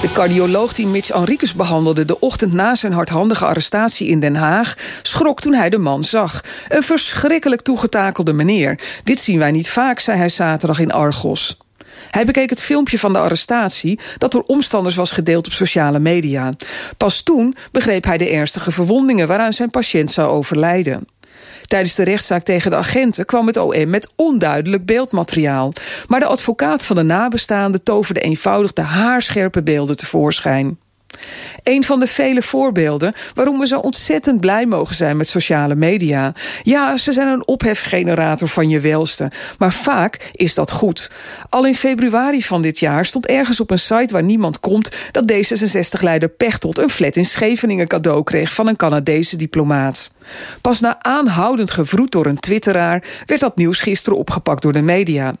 De cardioloog die Mitch Enriquez behandelde de ochtend na zijn hardhandige arrestatie in Den Haag schrok toen hij de man zag. Een verschrikkelijk toegetakelde meneer. Dit zien wij niet vaak, zei hij zaterdag in Argos. Hij bekeek het filmpje van de arrestatie dat door omstanders was gedeeld op sociale media. Pas toen begreep hij de ernstige verwondingen waaraan zijn patiënt zou overlijden. Tijdens de rechtszaak tegen de agenten kwam het OM met onduidelijk beeldmateriaal. Maar de advocaat van de nabestaanden toverde eenvoudig de haarscherpe beelden tevoorschijn. Een van de vele voorbeelden waarom we zo ontzettend blij mogen zijn met sociale media. Ja, ze zijn een ophefgenerator van je welste, maar vaak is dat goed. Al in februari van dit jaar stond ergens op een site waar niemand komt dat D66-leider Pechtold een flat in Scheveningen cadeau kreeg van een Canadese diplomaat. Pas na aanhoudend gevroed door een twitteraar werd dat nieuws gisteren opgepakt door de media.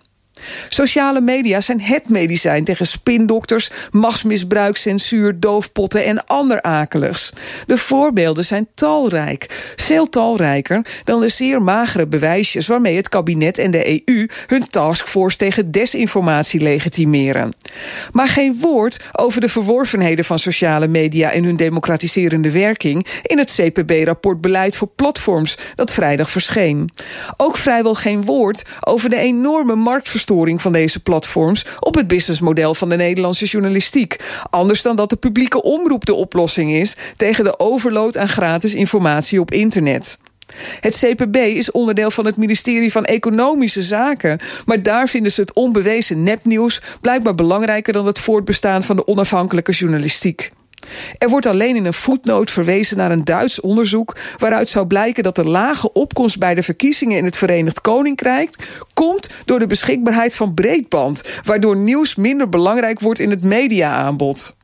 Sociale media zijn het medicijn tegen spindokters, machtsmisbruik, censuur, doofpotten en ander akeligs. De voorbeelden zijn talrijk, veel talrijker dan de zeer magere bewijsjes waarmee het kabinet en de EU hun taskforce tegen desinformatie legitimeren. Maar geen woord over de verworvenheden van sociale media en hun democratiserende werking in het CPB-rapport Beleid voor Platforms dat vrijdag verscheen. Ook vrijwel geen woord over de enorme marktverstoring van deze platforms op het businessmodel van de Nederlandse journalistiek. Anders dan dat de publieke omroep de oplossing is tegen de overload aan gratis informatie op internet. Het CPB is onderdeel van het ministerie van Economische Zaken. Maar daar vinden ze het onbewezen nepnieuws blijkbaar belangrijker dan het voortbestaan van de onafhankelijke journalistiek. Er wordt alleen in een voetnoot verwezen naar een Duits onderzoek waaruit zou blijken dat de lage opkomst bij de verkiezingen in het Verenigd Koninkrijk komt door de beschikbaarheid van breedband, waardoor nieuws minder belangrijk wordt in het mediaaanbod.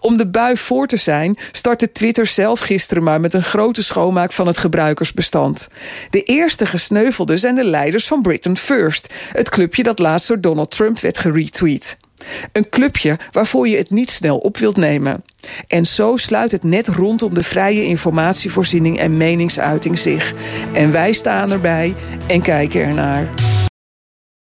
Om de bui voor te zijn, startte Twitter zelf gisteren maar met een grote schoonmaak van het gebruikersbestand. De eerste gesneuvelden zijn de leiders van Britain First, het clubje dat laatst door Donald Trump werd geretweet. Een clubje waarvoor je het niet snel op wilt nemen. En zo sluit het net rondom de vrije informatievoorziening en meningsuiting zich. En wij staan erbij en kijken ernaar.